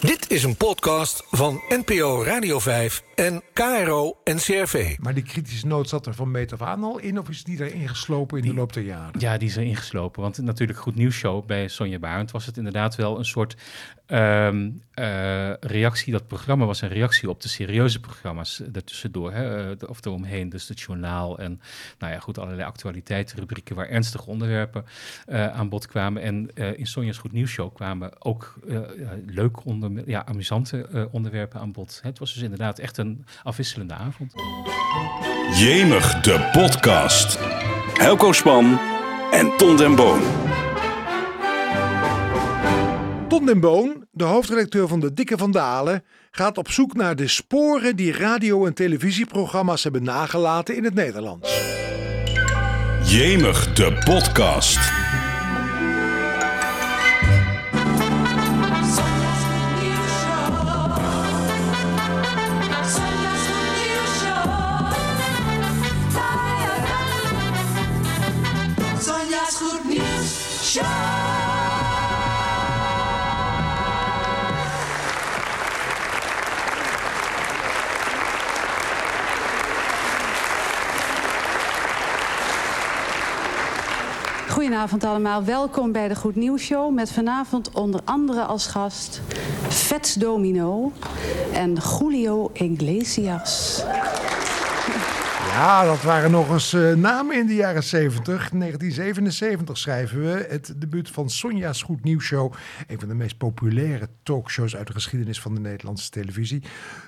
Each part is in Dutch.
Dit is een podcast van NPO Radio 5 en KRO NCRV. Maar die kritische noot zat er van meet af aan al in, of is die erin geslopen in de loop der jaren? Ja, die is erin geslopen. Want natuurlijk Goed Nieuws Show bij Sonja Barend was het inderdaad wel een soort ehm, eh, reactie. Dat programma was een reactie op de serieuze programma's ertussendoor. Hè, eh, of eromheen, dus het journaal en nou ja, goed, allerlei actualiteitsrubrieken waar ernstige onderwerpen uh, aan bod kwamen. En in Sonja's Goed Nieuws Show kwamen ook leuke, ja, amusante onderwerpen aan bod. Het was dus inderdaad echt een afwisselende avond. Jemig, de podcast. Helco Span en Ton den Boon. Ton den Boon, de hoofdredacteur van De Dikke Vandalen, gaat op zoek naar de sporen die radio- en televisieprogramma's hebben nagelaten in het Nederlands. Jemig, de podcast. Goedenavond allemaal, welkom bij de Goed Nieuws Show met vanavond onder andere als gast Vets Domino en Julio Iglesias. Ja, dat waren nog eens eh, namen in de jaren 70. 1977 schrijven we. Het debuut van Sonja's Goed Nieuws Show. Een van de meest populaire talkshows uit de geschiedenis van de Nederlandse televisie.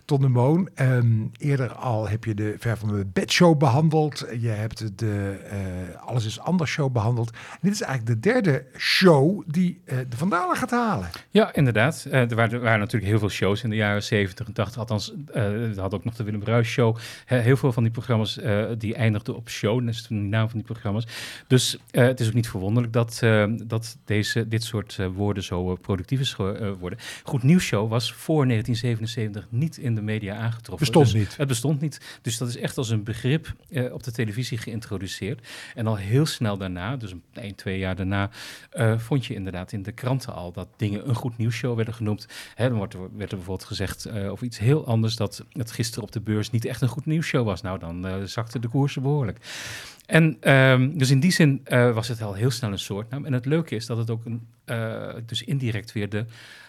Ton de Moon. Ehm, eerder al heb je de Ver van de Bed Show behandeld. Je hebt de eh, Alles is Anders Show behandeld. Dit is eigenlijk de derde show die eh, de Vandalen gaat halen. Ja, inderdaad. Er, waren, er natuurlijk heel veel shows in de jaren 70 en 80. Althans, we hadden ook nog de Willem Bruis Show. He- heel veel van die programma's eh, die eindigden op show. Dat is toen de naam van die programma's. Dus eh, het is ook niet verwonderlijk dat, eh, dat deze, dit soort woorden zo productief is geworden. Goed Nieuws Show was voor 1977 niet in de media aangetroffen. Bestond Dus niet. Het bestond niet. Dus dat is echt als een begrip op de televisie geïntroduceerd. En al heel snel daarna, dus een, een twee jaar daarna, vond je inderdaad in de kranten al dat dingen een goed nieuwsshow werden genoemd. Hè, dan wordt er, werd er bijvoorbeeld gezegd over iets heel anders, dat het gisteren op de beurs niet echt een goed nieuwsshow was. Nou, dan zakte de koersen behoorlijk. En ehm, dus in die zin eh, was het al heel snel een soortnaam. En het leuke is dat het ook een, eh, dus indirect weer de,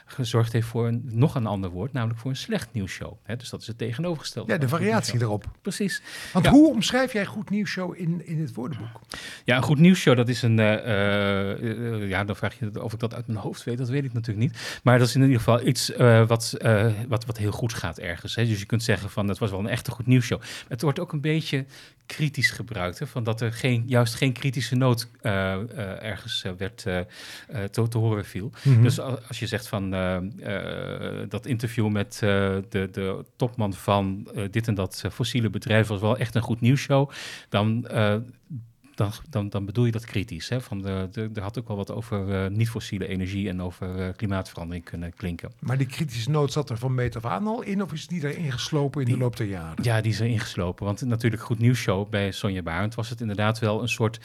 gezorgd heeft voor een, nog een ander woord, namelijk voor een slecht nieuwsshow. Hè, dus dat is het tegenovergestelde. Ja, de variatie nieuwsshow. erop. Precies. Want Ja. hoe omschrijf jij Goed Nieuws Show in, in het woordenboek? Ja, een goed nieuwsshow, dat is een... eh, eh, ja, dan vraag je of ik dat uit mijn hoofd weet, dat weet ik natuurlijk niet. Maar dat is in ieder geval iets wat, wat, wat heel goed gaat ergens. Hè. Dus je kunt zeggen van, het was wel een echte goed nieuwsshow. Het wordt ook een beetje kritisch gebruikt, hè, van dat er geen, juist geen kritische noot ergens werd eh, te, horen viel. Dus a- als je zegt van eh, eh, dat interview met eh, de, de topman van dit en dat fossiele bedrijf was wel echt een goed nieuwsshow, dan, dan, dan, dan bedoel je dat kritisch. Hè? Van de, de, er had ook wel wat over eh, niet-fossiele energie en over eh, klimaatverandering kunnen klinken. Maar die kritische noot zat er van meet af aan al in, of is die erin geslopen in de loop der jaren? Ja, die is erin geslopen. Want natuurlijk Goed Nieuws Show bij Sonja Barend was het inderdaad wel een soort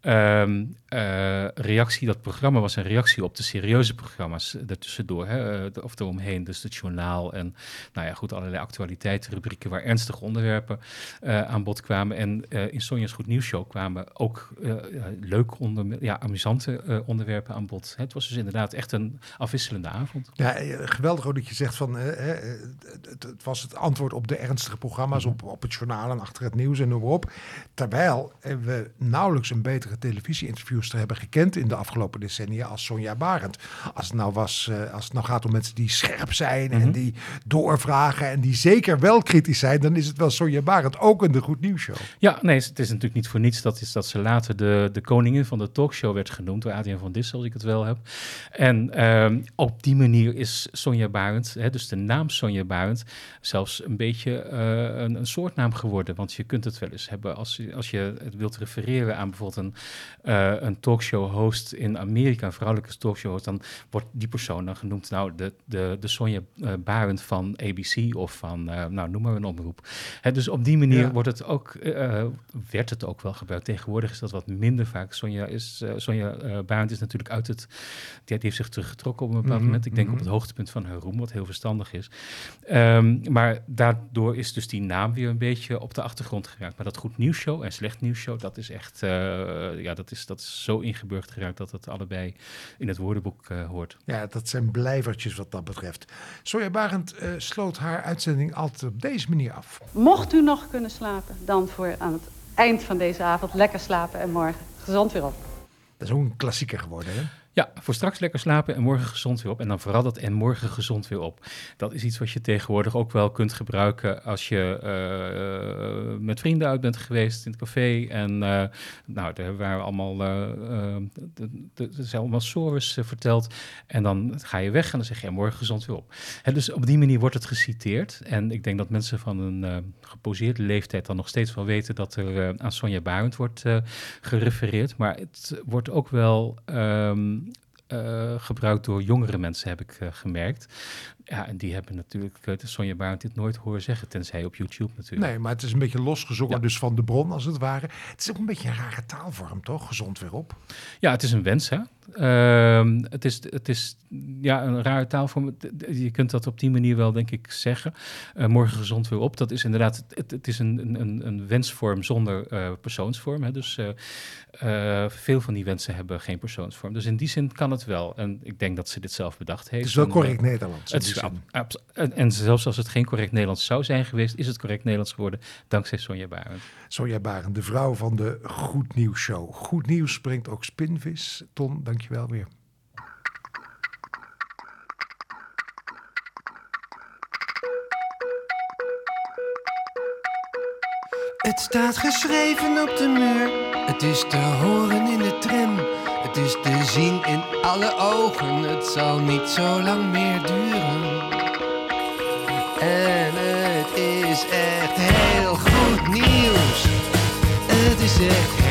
ehm, eh, reactie. Dat programma was een reactie op de serieuze programma's ertussendoor. Hè? Of eromheen, dus het journaal en nou ja, goed, allerlei actualiteitsrubrieken waar ernstige onderwerpen aan bod kwamen. En in Sonja's Goed Nieuws Show kwamen ook eh, leuke, onder, ja, amusante eh, onderwerpen aan bod. Het was dus inderdaad echt een afwisselende avond. Ja, eh, geweldig ook dat je zegt van het, het- was het antwoord op de ernstige programma's, op, op het journaal en achter het nieuws en noem maar op. Terwijl we nauwelijks een betere televisie-interviewster hebben gekend in de afgelopen decennia als Sonja Barend. Als het nou, was, als het nou gaat om mensen die scherp zijn en die doorvragen en die zeker wel kritisch zijn, dan is het wel Sonja Barend ook in de Goed Nieuws Show. Ja, nee, het is natuurlijk niet voor niets dat, is dat ze later de, de koningin van de talkshow werd genoemd door Adriaan van Dissel, als ik het wel heb. En ehm, op die manier is Sonja Barend, hè, dus de naam Sonja Barend, zelfs een beetje eh, een, een soortnaam geworden. Want je kunt het wel eens hebben als je, als je het wilt refereren aan bijvoorbeeld een, eh, een een talkshow host in Amerika, een vrouwelijke talkshow host, dan wordt die persoon dan genoemd, nou, de, de, de Sonja eh, Barend van ABC of van, nou, noem maar een omroep. Hè, dus op die manier Ja. wordt het ook, werd het ook wel gebruikt. Tegenwoordig is dat wat minder vaak. Sonja, is, eh, Sonja eh, Barend is natuurlijk uit het, die, die heeft zich teruggetrokken op een bepaald Mhm, moment. Ik denk mhm. op het hoogtepunt van haar roem, wat heel verstandig is. Ehm, maar daardoor is dus die naam weer een beetje op de achtergrond geraakt. Maar dat goed nieuws show en slecht nieuws show, dat is echt, eh, ja, dat is, dat is zo ingeburgd geraakt dat het allebei in het woordenboek eh, hoort. Ja, dat zijn blijvertjes wat dat betreft. Sonja Barend eh, sloot haar uitzending altijd op deze manier af. Mocht u nog kunnen slapen, dan voor aan het eind van deze avond lekker slapen en morgen gezond weer op. Dat is ook een klassieker geworden, hè? Ja, voor straks lekker slapen en morgen gezond weer op. En dan vooral dat en morgen gezond weer op. Dat is iets wat je tegenwoordig ook wel kunt gebruiken als je eh, met vrienden uit bent geweest in het café. En eh, nou, daar waren allemaal, de- er zijn allemaal stories eh, verteld. En dan ga je weg en dan zeg je en morgen gezond weer op. Hè, dus op die manier wordt het geciteerd. En ik denk dat mensen van een geposeerde leeftijd dan nog steeds wel weten dat er aan Sonja Barend wordt gerefereerd. Maar het wordt ook wel ehm, eh, gebruikt door jongere mensen, heb ik eh, gemerkt. Ja, en die hebben natuurlijk Sonja Barend dit nooit horen zeggen, tenzij op YouTube natuurlijk. Nee, maar het is een beetje losgezongen Ja. dus van de bron, als het ware. Het is ook een beetje een rare taalvorm, toch? Gezond weer op. Ja, het is een wens, hè. Ehm, het, is, het is ja, een rare taalvorm. Je kunt dat op die manier wel, denk ik, zeggen. Eh, morgen gezond weer op. Dat is inderdaad, het, het is een, een, een wensvorm zonder eh, persoonsvorm. Hè. Dus eh, veel van die wensen hebben geen persoonsvorm. Dus in die zin kan het wel. En ik denk dat ze dit zelf bedacht heeft. Het is wel correct Nederlands. Het is, zin. ab- en zelfs als het geen correct Nederlands zou zijn geweest, is het correct Nederlands geworden dankzij Sonja Barend. Sonja Barend, de vrouw van de Goed Nieuws Show. Goed Nieuws springt ook Spinvis. Ton, dankjewel weer. Het staat geschreven op de muur. Het is te horen in de tram. Het is te zien in alle ogen. Het zal niet zo lang meer duren. En het is echt heel goed nieuws. Het is echt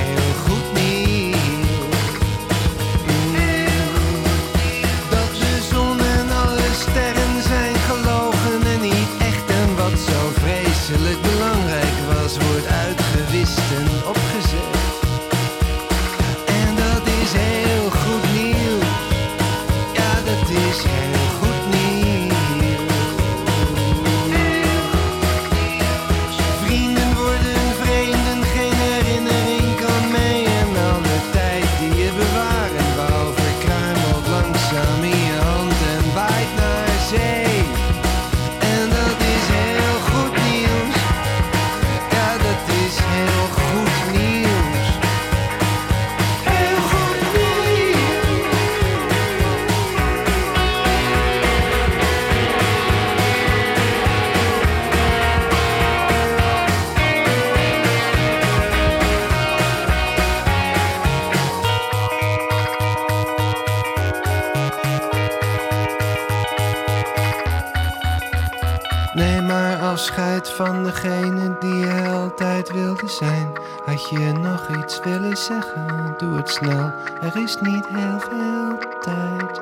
degene die je altijd wilde zijn. Had je nog iets willen zeggen, doe het snel. Er is niet heel veel tijd.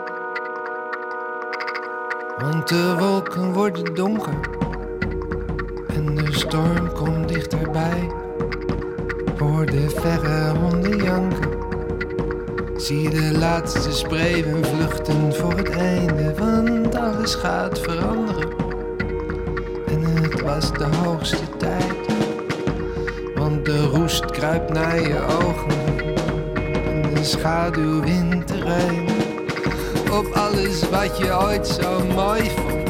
Want de wolken worden donker en de storm komt dichterbij. Hoor de verre honden janken. Zie de laatste spreeuwen vluchten voor het einde, want alles gaat veranderen. Was de hoogste tijd. Want de roest kruipt naar je ogen. En de schaduw wint. Op alles wat je ooit zo mooi vond.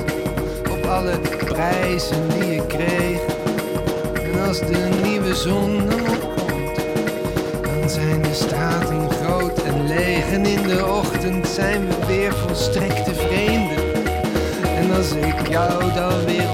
Op alle prijzen die je kreeg. En als de nieuwe zon opkomt. Dan zijn de straten groot en leeg. En in de ochtend zijn we weer volstrekte vreemden. En als ik jou dan weer